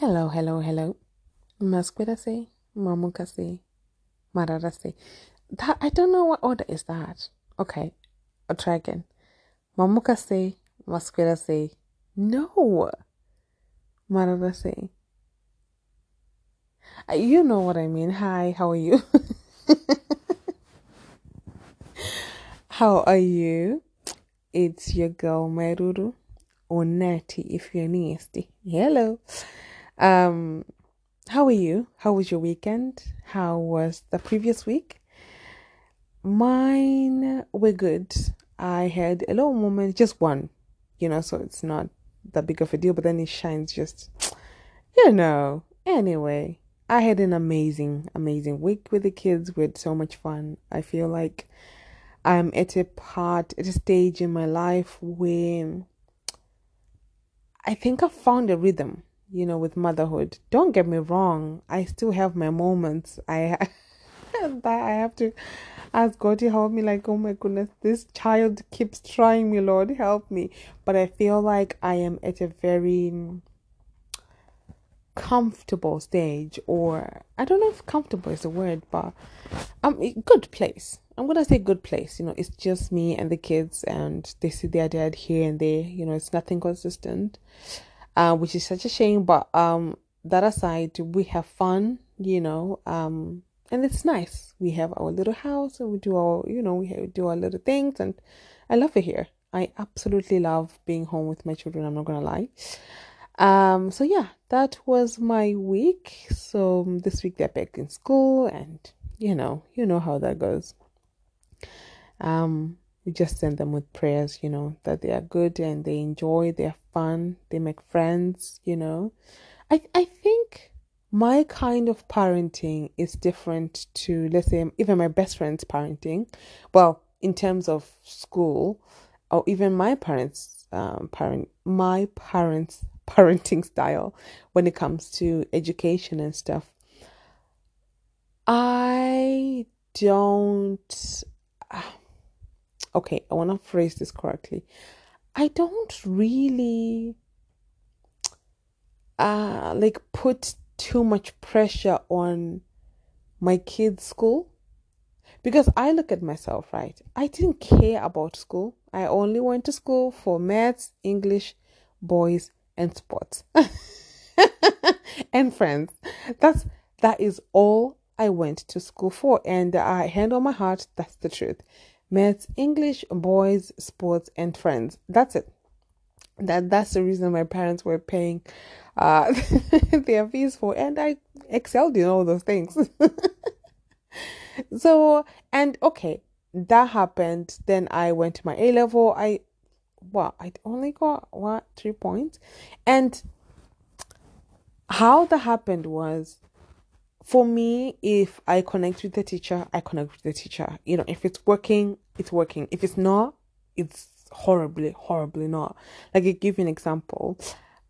Hello, hello, hello. Masquerase, Mamukase, Mararase. That I don't know what order is that. Okay, I'll try again. Mamukase, Masquerase. No. Mararase. Uh, You know what I mean. Hi, how are you? how are you? It's your girl Meruru or Natty if you're nasty. Hello. Um how are you? How was your weekend? How was the previous week? Mine were good. I had a little moment, just one, you know, so it's not that big of a deal, but then it shines just, you know. Anyway, I had an amazing, amazing week with the kids. We had so much fun. I feel like I'm at a part, at a stage in my life where I think I found a rhythm, you know, with motherhood. Don't get me wrong, I still have my moments. I that I have to ask God to help me. Like, oh my goodness, this child keeps trying me, Lord, help me. But I feel like I am at a very comfortable stage, or I don't know if comfortable is the word, but um, a good place. I'm gonna say good place. You know, it's just me and the kids, and they see their dad here and there. You know, it's nothing consistent, uh, which is such a shame. But um, that aside, we have fun. You know, um, and it's nice. We have our little house, and we do our, you know, we do our little things, and I love it here. I absolutely love being home with my children. I'm not gonna lie. Um, so yeah, that was my week. So um, this week they're back in school, and you know, you know how that goes. Um, we just send them with prayers, you know, that they are good and they enjoy, they're fun, they make friends, you know. I I think my kind of parenting is different to let's say even my best friend's parenting. Well, in terms of school, or even my parents' um, parent, my parents' parenting style when it comes to education and stuff. I don't. Okay, I want to phrase this correctly. I don't really uh like put too much pressure on my kids' school because I look at myself, right? I didn't care about school. I only went to school for maths, English, boys, and sports. and friends. That's that is all I went to school for. And I hand on my heart, that's the truth. Maths, English, boys, sports, and friends. That's it. That that's the reason my parents were paying uh their fees for and I excelled in all those things. so and okay, that happened. Then I went to my A level. I well, I only got what three points. And how that happened was for me, if I connect with the teacher, I connect with the teacher. You know, if it's working, it's working. If it's not, it's horribly, horribly not. Like I give you an example.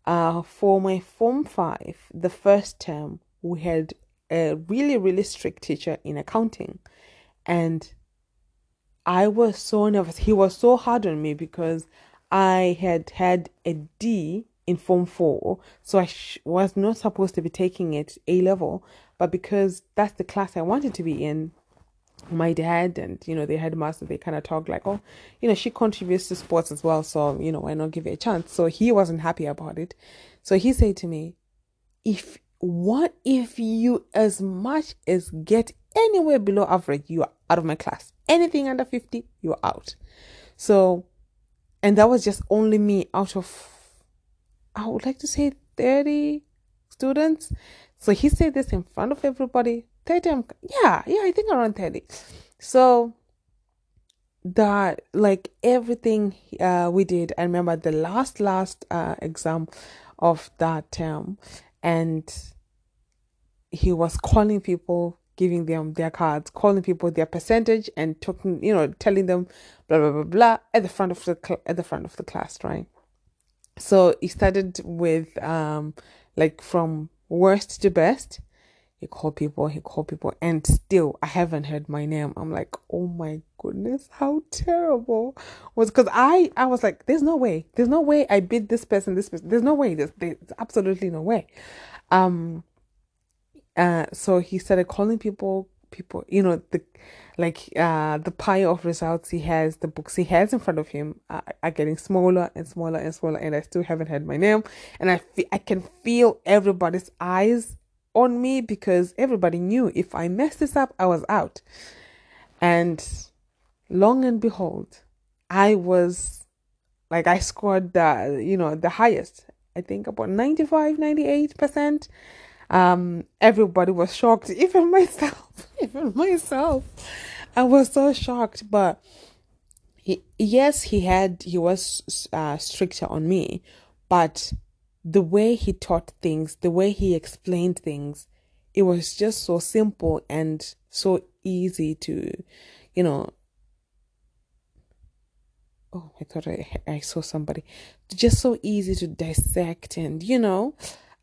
Uh, for my form five, the first term, we had a really, really strict teacher in accounting, and I was so nervous. He was so hard on me because I had had a D in Form 4, so I sh- was not supposed to be taking it A level, but because that's the class I wanted to be in, my dad and you know the headmaster they kind of talked like oh you know she contributes to sports as well so you know why not give it a chance? So he wasn't happy about it. So he said to me if what if you as much as get anywhere below average you are out of my class. Anything under 50 you're out. So and that was just only me out of i would like to say 30 students so he said this in front of everybody. 30 I'm, yeah yeah i think around 30 so that like everything uh we did i remember the last last uh exam of that term and he was calling people giving them their cards calling people their percentage and talking you know telling them blah blah blah blah at the front of the cl- at the front of the class right? So he started with um like from worst to best. He called people he called people and still i haven't heard my name. I'm like oh my goodness how terrible. Was because i i was like there's no way there's no way i beat this person this person there's no way there's, there's absolutely no way. Um, uh, so he started calling people, people, you know, the like uh the pile of results he has, the books he has in front of him are, are getting smaller and smaller and smaller, and I still haven't had my name, and I fe- I can feel everybody's eyes on me because everybody knew if I messed this up, I was out, and long and behold, I was like I scored the you know the highest. I think about 95 98% um everybody was shocked even myself even myself. I was so shocked but he, yes he had he was uh, stricter on me but the way he taught things the way he explained things it was just so simple and so easy to you know oh i thought i, I saw somebody. Just so easy to dissect and you know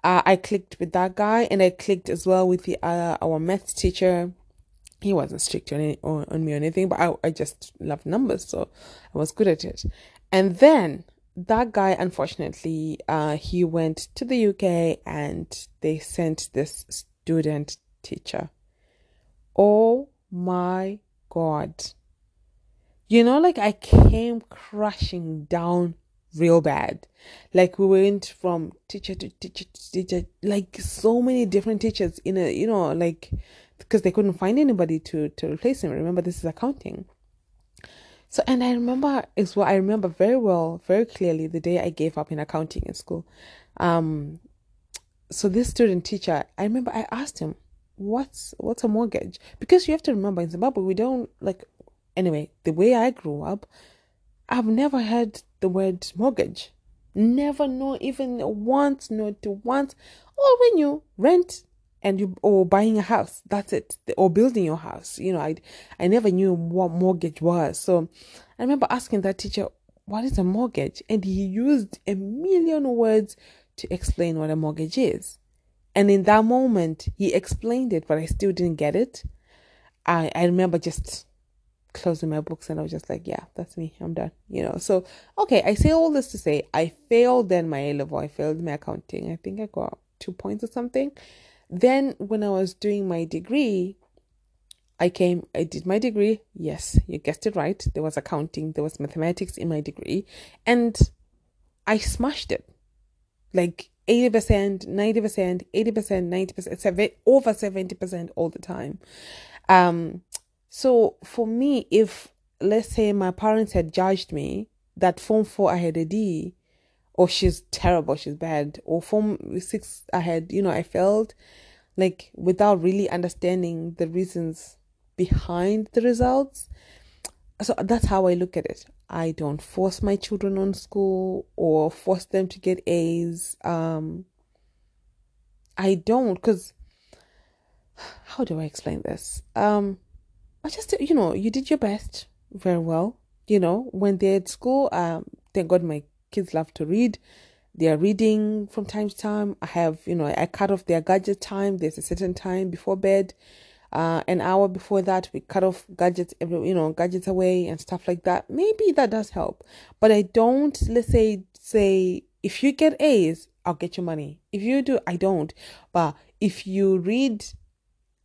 uh, i clicked with that guy and i clicked as well with the uh, our math teacher. He wasn't strict on, any, on, on me or anything but I, I just loved numbers so i was good at it. And then that guy unfortunately uh, he went to the uk and they sent this student teacher. Oh my god. You know, like I came crashing down real bad. Like we went from teacher to teacher to teacher, like so many different teachers in a, you know, like because they couldn't find anybody to to replace him. Remember, this is accounting. So, and I remember as well. I remember very well, very clearly the day I gave up in accounting in school. Um, so this student teacher, I remember I asked him, "What's what's a mortgage?" Because you have to remember in Zimbabwe we don't like Anyway, the way I grew up, I've never heard the word mortgage. Never, know even once, not once. Or when you rent and you or buying a house, that's it. Or building your house. You know, I I never knew what mortgage was. So I remember asking that teacher, what is a mortgage? And he used a million words to explain what a mortgage is. And in that moment, he explained it, but I still didn't get it. I, I remember just closing my books and I was just like, yeah, that's me. I'm done. You know. So okay, I say all this to say I failed then my A level. I failed my accounting. I think I got two points or something. Then when I was doing my degree, I came, I did my degree. Yes, you guessed it right. There was accounting, there was mathematics in my degree, and I smashed it. Like 80%, 90%, 80%, 90%, over 70% all the time. Um, so for me, if let's say my parents had judged me that form four I had a D, or she's terrible, she's bad, or form six I had, you know, I felt like without really understanding the reasons behind the results. So that's how I look at it. I don't force my children on school or force them to get A's. Um, I don't because how do I explain this? Um, I just, you know, you did your best very well. You know, when they're at school, um, thank God my kids love to read. They are reading from time to time. I have, you know, I cut off their gadget time. There's a certain time before bed. Uh, an hour before that, we cut off gadgets, every, you know, gadgets away and stuff like that. Maybe that does help, but I don't. Let's say, say if you get A's, I'll get your money. If you do, I don't. But if you read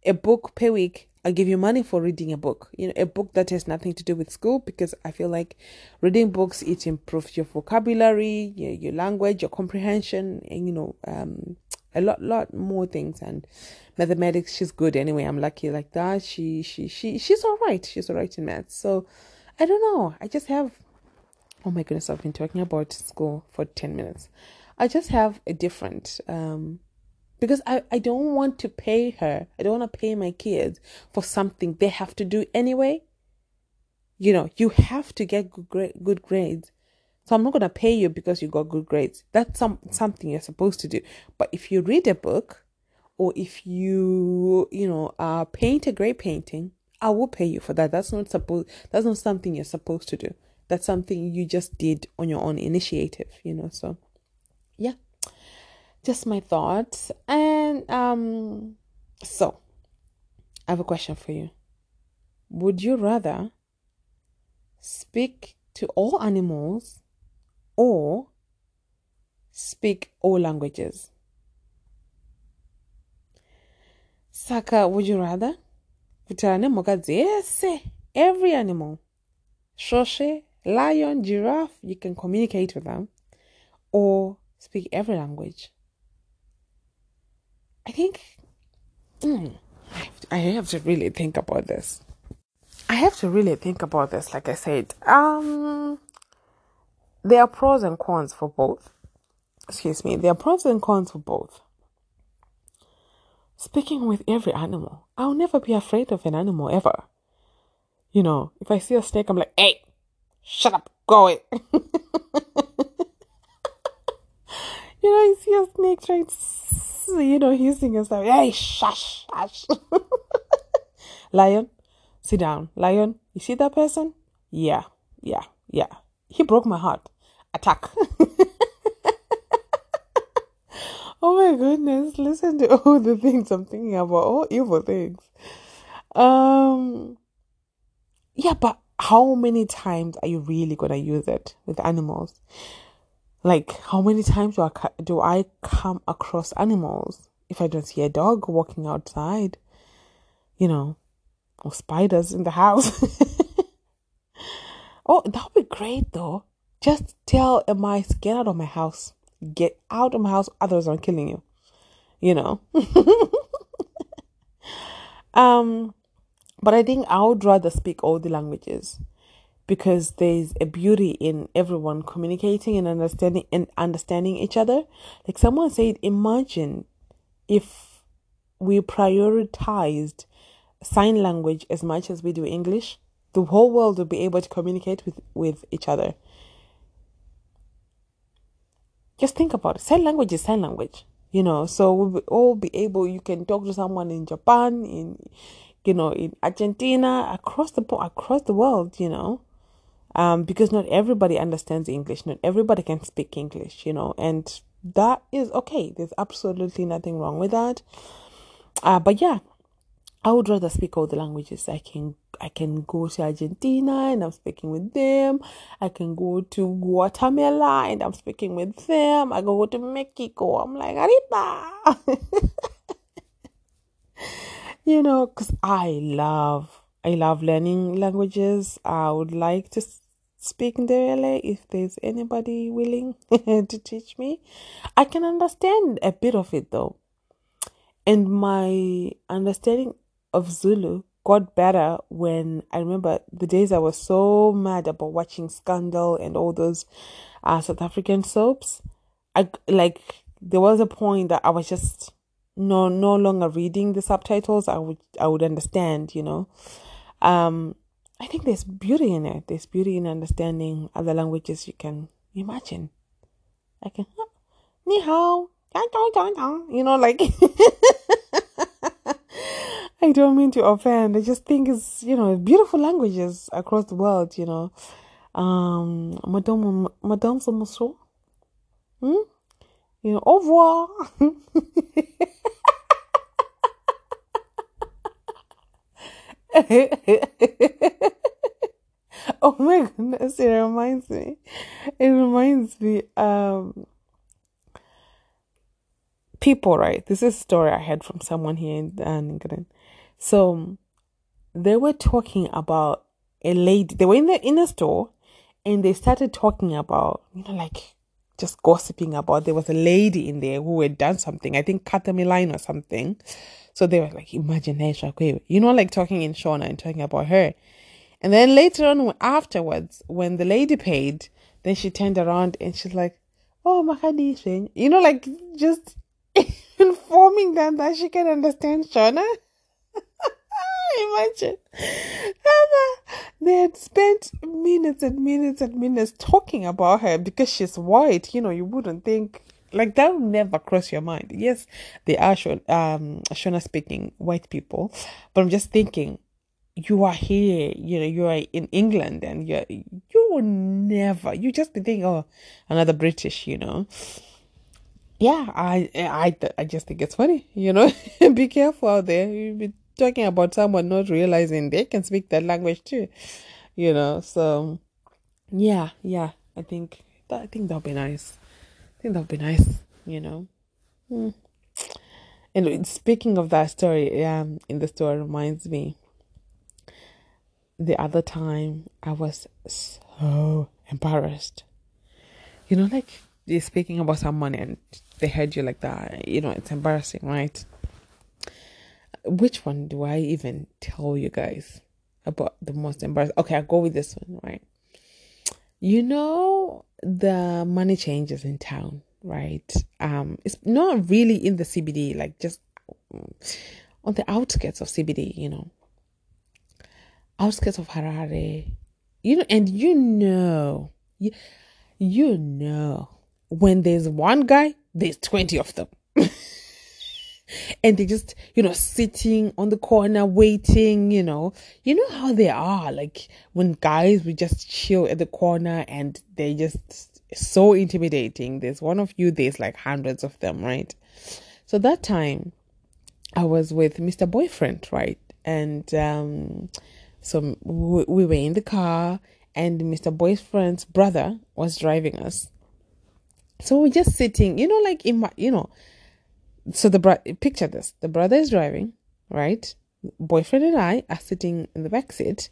a book per week, I'll give you money for reading a book. You know, a book that has nothing to do with school because I feel like reading books it improves your vocabulary, your, your language, your comprehension, and you know, um, a lot, lot more things. And mathematics, she's good anyway. I'm lucky like that. She, she, she, she's all right. She's all right in maths. So, I don't know. I just have. Oh my goodness, I've been talking about school for ten minutes. I just have a different um because I, I don't want to pay her. I don't want to pay my kids for something they have to do anyway. You know, you have to get good, good grades. So I'm not going to pay you because you got good grades. That's some something you're supposed to do. But if you read a book or if you, you know, uh paint a great painting, I will pay you for that. That's not supposed that's not something you're supposed to do. That's something you just did on your own initiative, you know. So yeah just my thoughts. And um, so I have a question for you. Would you rather speak to all animals or speak all languages? saka would you rather kuti nemhuka dzese every animal shoshe lion giraffe you can communicate with them or speak every language i think mm, I have to really think about this i have to really think about this like i said um there are pros and cons for both excuse me there are pros and cons for both speaking with every animal. I'll never be afraid of an animal ever. You know, if I see a snake, I'm like, hey, shut up, go away. you know, I see a snake trying to, you know, hissing and stuff. Hey, shush, shush. Lion, sit down. Lion, you see that person? Yeah, yeah, yeah. He broke my heart. Attack. Oh my goodness, listen to all the things I'm thinking about, all evil things. Um yeah, but how many times are you really gonna use it with animals? Like how many times do I do I come across animals if I don't see a dog walking outside, you know, or spiders in the house? oh, that would be great though. Just tell a mice get out of my house. Get out of my house, others are killing you. You know. um, but I think I would rather speak all the languages because there's a beauty in everyone communicating and understanding and understanding each other. Like someone said, imagine if we prioritized sign language as much as we do English, the whole world would be able to communicate with, with each other. Just think about it. Sign language is sign language, you know. So we'll all be able. You can talk to someone in Japan, in you know, in Argentina, across the across the world, you know. Um, because not everybody understands English. Not everybody can speak English, you know, and that is okay. There's absolutely nothing wrong with that. Uh, but yeah, I would rather speak all the languages. I can I can go to Argentina and I'm speaking with them. I can go to Guatemala and I'm speaking with them. I go to Mexico. I'm like Arriba. you know, because I love I love learning languages. I would like to speak Ndebele if there's anybody willing to teach me. I can understand a bit of it though. And my understanding of Zulu got better when I remember the days I was so mad about watching Scandal and all those uh, South African soaps. I like there was a point that I was just no no longer reading the subtitles. I would I would understand, you know. Um, I think there's beauty in it. There's beauty in understanding other languages. You can imagine. I can ni hao, you know, like. I don't mean to offend. I just think it's, you know, beautiful languages across the world, you know. Um, Madame, Madame Samoso. Hmm? You know, au revoir. oh my goodness, it reminds me. It reminds me, um, people, right? This is a story I heard from someone here in uh, England. So they were talking about a lady. They were in the in a store and they started talking about, you know, like just gossiping about there was a lady in there who had done something, I think cut them a line or something. So they were like, imagine her, you know, like talking in Shona and talking about her. And then later on, afterwards, when the lady paid, then she turned around and she's like, oh, Makadi, you know, like just informing them that she can understand Shona. Imagine. They had spent minutes and minutes and minutes talking about her because she's white. You know, you wouldn't think like that would never cross your mind. Yes, they are um Shona speaking white people, but I'm just thinking, you are here, you know, you are in England, and you you will never. You just be thinking, oh, another British, you know. Yeah, I I I just think it's funny, you know. be careful out there. You be talking about someone not realizing they can speak that language too, you know. So, yeah, yeah, I think that I think that'll be nice. I think that'll be nice, you know. Hmm. And speaking of that story, yeah, in the story reminds me the other time I was so embarrassed. You know, like you're speaking about someone and they heard you like that. You know, it's embarrassing, right? Which one do I even tell you guys about the most embarrassing? Okay, I'll go with this one, right? You know, the money changes in town, right? Um, it's not really in the CBD, like just on the outskirts of CBD, you know, outskirts of Harare, you know, and you know, you, you know, when there's one guy, there's 20 of them. And they just, you know, sitting on the corner waiting, you know. You know how they are. Like when guys we just chill at the corner and they just so intimidating. There's one of you, there's like hundreds of them, right? So that time I was with Mr. Boyfriend, right? And um so we, we were in the car and Mr. Boyfriend's brother was driving us. So we're just sitting, you know, like in my, you know, so the bro- picture this: the brother is driving, right? Boyfriend and I are sitting in the back seat,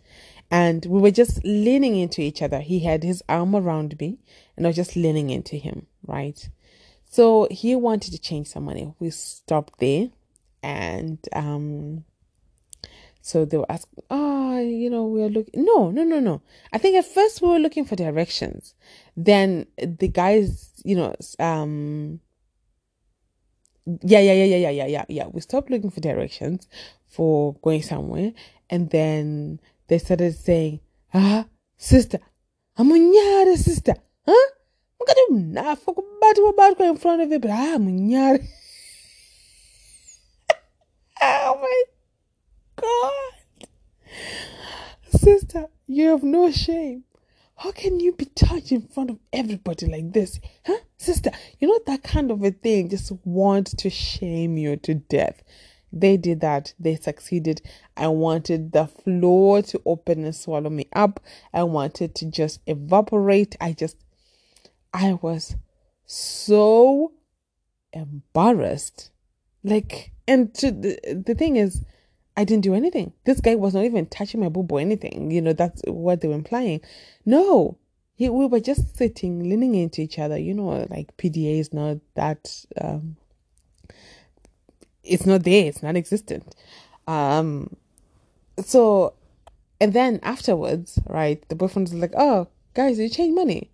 and we were just leaning into each other. He had his arm around me, and I was just leaning into him, right? So he wanted to change some money. We stopped there, and um, so they were asking, ah, oh, you know, we are looking. No, no, no, no. I think at first we were looking for directions. Then the guys, you know, um, yeah, yeah, yeah, yeah, yeah, yeah, yeah, yeah. We stopped looking for directions for going somewhere, and then they started saying, "Ah, sister, I'm a sister, huh? Not fuck about about in front of it, but I'm a Oh my god, sister, you have no shame. How can you be touched in front of everybody like this? Huh? Sister, you know that kind of a thing just want to shame you to death. They did that. They succeeded. I wanted the floor to open and swallow me up. I wanted to just evaporate. I just, I was so embarrassed. Like, and to, the, the thing is, I didn't do anything. This guy was not even touching my boob or anything. You know, that's what they were implying. No, he, we were just sitting, leaning into each other. You know, like PDA is not that, um, it's not there, it's not existent. Um, so, and then afterwards, right, the boyfriend was like, oh, guys, you change money.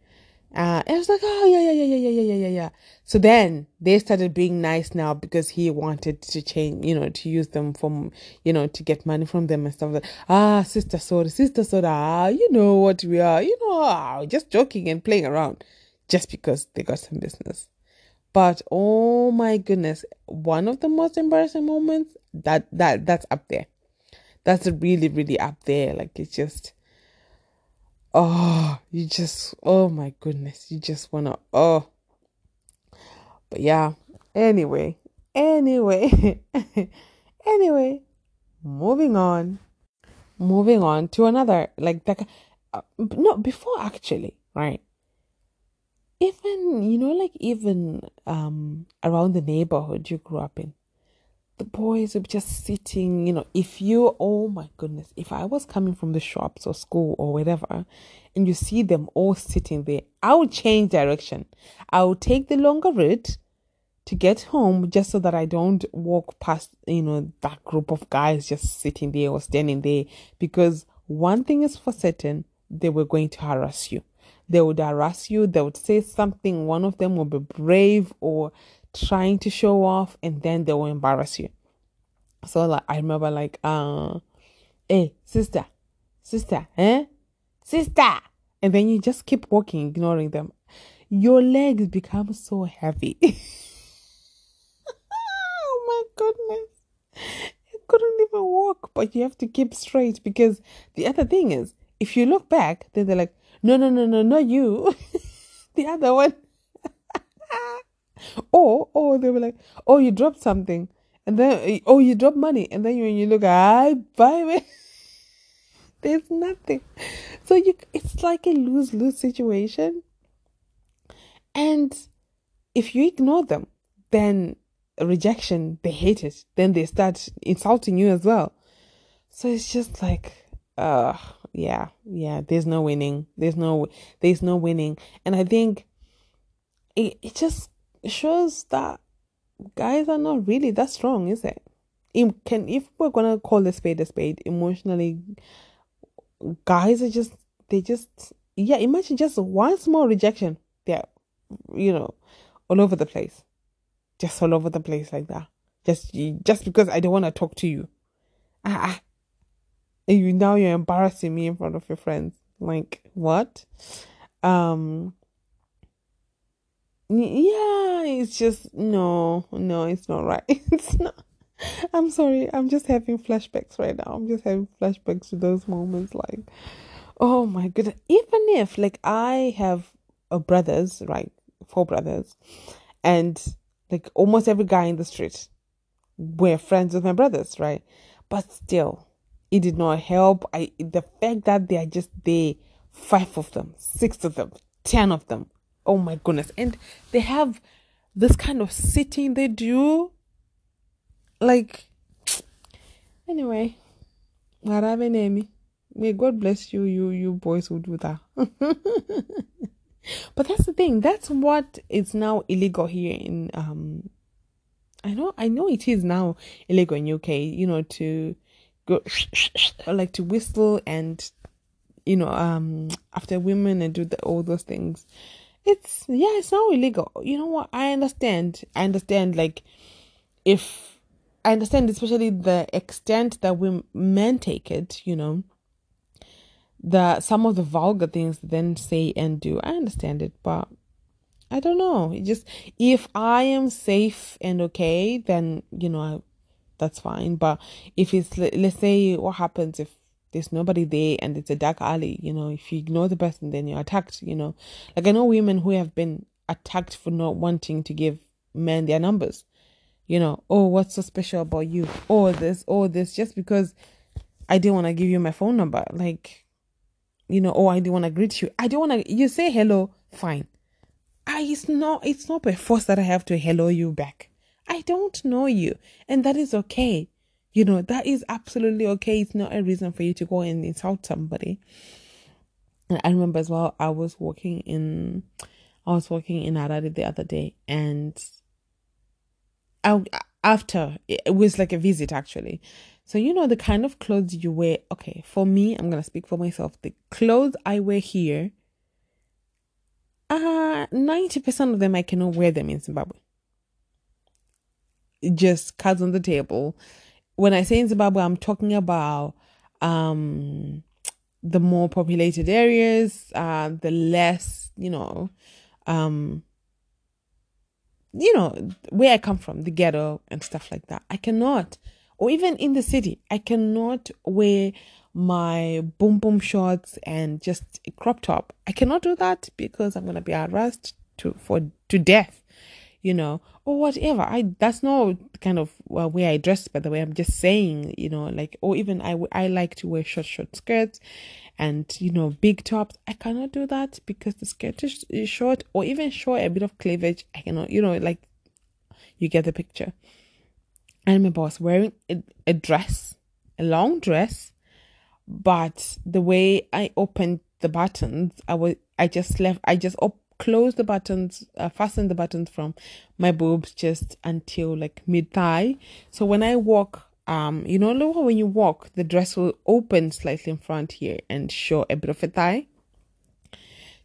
Uh, and I was like, oh, yeah, yeah, yeah, yeah, yeah, yeah, yeah, yeah. So then they started being nice now because he wanted to change, you know, to use them from, you know, to get money from them and stuff like Ah, sister sorry, sister soda, ah, you know what we are, you know, ah, just joking and playing around just because they got some business. But oh my goodness, one of the most embarrassing moments that that that's up there. That's really, really up there. Like it's just oh, you just, oh my goodness, you just wanna, oh. But yeah, anyway, anyway, anyway, moving on, moving on to another, like that, uh, no, before actually, right? Even, you know, like even um around the neighborhood you grew up in, the boys would be just sitting, you know, if you, oh my goodness, if I was coming from the shops or school or whatever, and you see them all sitting there, I would change direction. I would take the longer route to get home just so that I don't walk past, you know, that group of guys just sitting there or standing there. Because one thing is for certain, they were going to harass you. They would harass you, they would say something, one of them would be brave or trying to show off and then they will embarrass you. So like I remember like uh hey sister, sister, eh? Sister and then you just keep walking, ignoring them. Your legs become so heavy. oh my goodness. You couldn't even walk, but you have to keep straight because the other thing is if you look back, then they're like, no, no, no, no, not you. the other one. Or or they were like, oh, you dropped something, and then oh, you dropped money, and then when you look, I buy me. There's nothing. So you, it's like a lose lose situation. And if you ignore them, then rejection, they hate it. Then they start insulting you as well. So it's just like, uh, yeah, yeah, there's no winning. There's no, there's no winning. And I think it, it just shows that guys are not really that strong, is it? Can, if we're gonna call a spade a spade, emotionally, guys are just, they just, yeah, imagine just one small rejection. Yeah, you know, all over the place just all over the place like that. Just just because I don't want to talk to you. Ah, ah, you now you're embarrassing me in front of your friends. Like what? Um yeah, it's just no, no, it's not right. It's not I'm sorry. I'm just having flashbacks right now. I'm just having flashbacks to those moments like oh my goodness. Even if like I have a brothers, right? Four brothers. And like almost every guy in the street were friends with my brothers, right? But still, it did not help. I the fact that they are just there, five of them, six of them, ten of them. Oh my goodness. And they have this kind of sitting they do. Like anyway. May God bless you, you you boys who do that. But that's the thing. That's what is now illegal here in um I know I know it is now illegal in UK, you know, to go like to whistle and you know, um after women and do the, all those things. It's yeah, it's now illegal. You know what? I understand. I understand like if I understand especially the extent that we men take it, you know the some of the vulgar things then say and do. I understand it, but I don't know. It just if I am safe and okay, then you know I, that's fine. But if it's let's say what happens if there's nobody there and it's a dark alley, you know, if you ignore the person, then you're attacked. You know, like I know women who have been attacked for not wanting to give men their numbers. You know, oh, what's so special about you? Oh, this, oh, this, just because I didn't want to give you my phone number. Like, you know, oh, I didn't want to greet you. I don't want to, you say hello, fine. I, it's not, it's not by force that I have to hello you back. I don't know you. And that is okay. You know, that is absolutely okay. It's not a reason for you to go and insult somebody. And I remember as well, I was walking in, I was walking in Harare the other day and I, after, it was like a visit actually. So, you know, the kind of clothes you wear. Okay, for me, I'm going to speak for myself. The clothes I wear here, uh, 90% of them, I cannot wear them in Zimbabwe. Just cards on the table. When I say in Zimbabwe, I'm talking about um the more populated areas, uh, the less, you know, um, you know, where I come from, the ghetto and stuff like that. I cannot or even in the city, I cannot wear my boom boom shorts and just a crop top. I cannot do that because I'm gonna be harassed to for to death, you know, or whatever. I that's not kind of way I dress. By the way, I'm just saying, you know, like or even I I like to wear short short skirts and you know big tops. I cannot do that because the skirt is, short or even show a bit of cleavage. I cannot, you know, like you get the picture. I remember I was wearing a, a dress, a long dress, but the way I opened the buttons, I was I just left I just op- closed the buttons, uh, fastened the buttons from my boobs just until like mid thigh. So when I walk, um, you know, when you walk, the dress will open slightly in front here and show a bit of a thigh.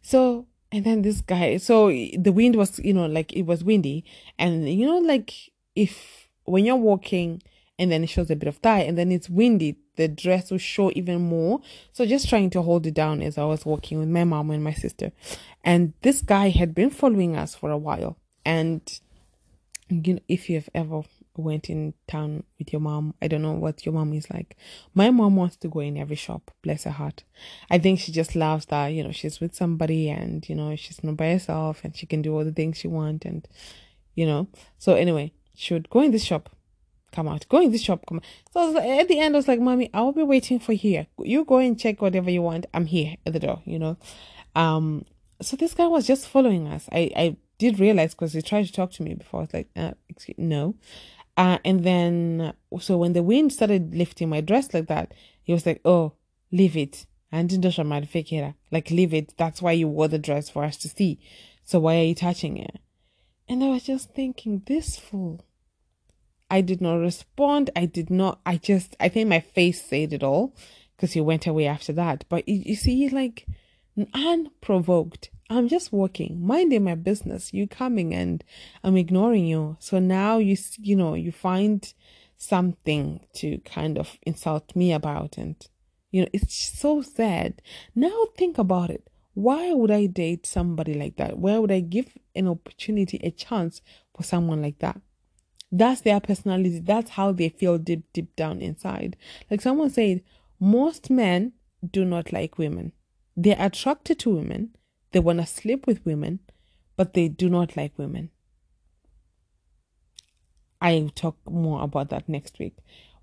So and then this guy, so the wind was, you know, like it was windy, and you know, like if when you're walking and then it shows a bit of thigh and then it's windy, the dress will show even more. So just trying to hold it down as I was walking with my mom and my sister. And this guy had been following us for a while. And you know, if you have ever went in town with your mom, I don't know what your mom is like. My mom wants to go in every shop, bless her heart. I think she just loves that, you know, she's with somebody and, you know, she's not by herself and she can do all the things she wants and, you know. So anyway, she would go in this shop, come out, go in this shop, come. So at the end, I was like, Mommy, I'll be waiting for here. You go and check whatever you want. I'm here at the door, you know. Um, so this guy was just following us. I, I did realize because he tried to talk to me before. I was like, uh, excuse, no. Uh, and then, so when the wind started lifting my dress like that, he was like, oh, leave it. And like, leave it. That's why you wore the dress for us to see. So why are you touching it? And I was just thinking, this fool. I did not respond. I did not, I just, I think my face said it all because he went away after that. But you, you see, like, unprovoked. I'm just walking, minding my business. You coming and I'm ignoring you. So now you, you know, you find something to kind of insult me about. And, you know, it's so sad. Now think about it. Why would I date somebody like that? Why would I give an opportunity, a chance for someone like that? That's their personality. That's how they feel deep, deep down inside. Like someone said, most men do not like women. They're attracted to women, they want to sleep with women, but they do not like women. I'll talk more about that next week.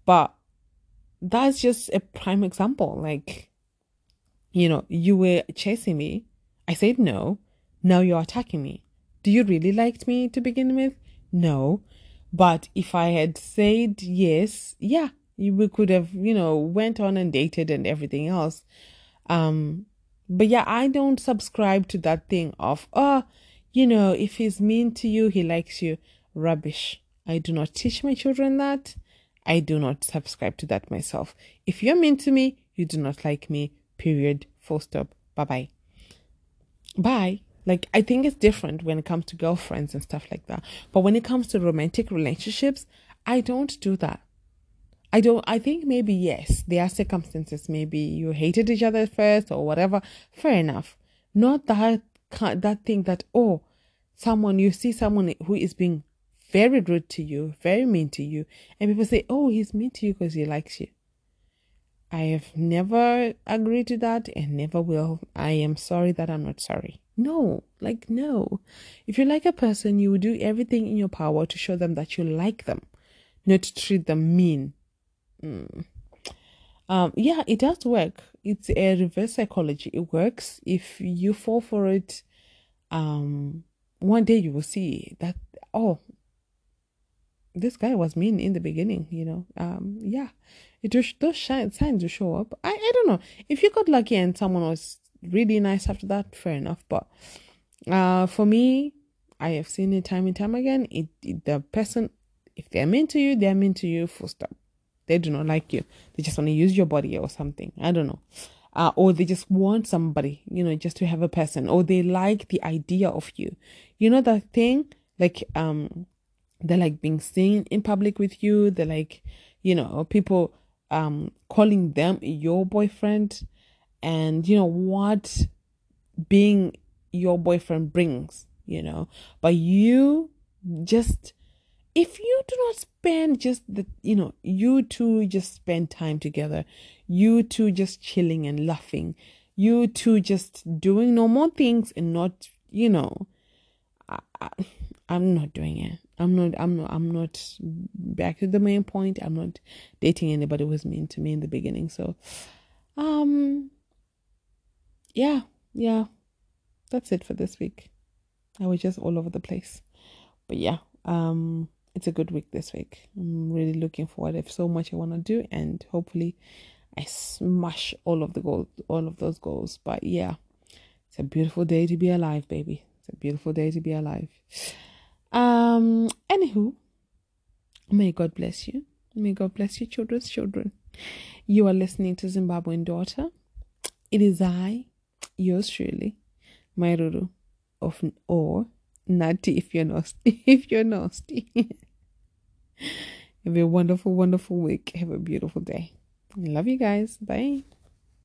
But that's just a prime example. Like, you know, you were chasing me. I said no. Now you're attacking me. Do you really like me to begin with? No. But if I had said yes, yeah, we could have, you know, went on and dated and everything else. Um, but yeah, I don't subscribe to that thing of, oh, you know, if he's mean to you, he likes you. Rubbish. I do not teach my children that. I do not subscribe to that myself. If you're mean to me, you do not like me. Period. Full stop. Bye bye bye. Like, I think it's different when it comes to girlfriends and stuff like that. But when it comes to romantic relationships, I don't do that. I don't, I think maybe yes, there are circumstances. Maybe you hated each other first or whatever. Fair enough. Not that, that thing that, oh, someone, you see someone who is being very rude to you, very mean to you, and people say, oh, he's mean to you because he likes you. I have never agreed to that and never will. I am sorry that I'm not sorry. No, like, no. If you like a person, you will do everything in your power to show them that you like them, not to treat them mean Mm. Um, yeah, it does work. It's a reverse psychology. It works. If you fall for it, um, one day you will see that, oh, this guy was mean in the beginning, you know. Um, yeah, it just those shine, signs will show up. I, I don't know if you got lucky and someone was really nice after that. Fair enough, but uh, for me, I have seen it time and time again. It, it the person, if they're mean to you, they're mean to you. Full stop. They do not like you. They just want to use your body or something. I don't know. Uh, or they just want somebody, you know, just to have a person, or they like the idea of you. You know that thing, like um, they like being seen in public with you. They like, you know, people um calling them your boyfriend, and you know what being your boyfriend brings, you know. But you just if you do not spend just the you know you two just spend time together you two just chilling and laughing you two just doing normal things and not you know I, i'm not doing it. I'm not i'm not i'm not back to the main point. I'm not dating anybody who was mean to me in the beginning. So um yeah yeah that's it for this week i was just all over the place but yeah um it's a good week this week. I'm really looking forward. There's so much I want to do, and hopefully, I smash all of the goals, all of those goals. But yeah, it's a beautiful day to be alive, baby. It's a beautiful day to be alive. Um. Anywho, may God bless you. May God bless your children's children. You are listening to Zimbabwean Daughter. It is I, yours truly, Mairuru of or Natty if you're nasty. If you're nasty. Have a wonderful, wonderful week. Have a beautiful day. Love you guys. Bye.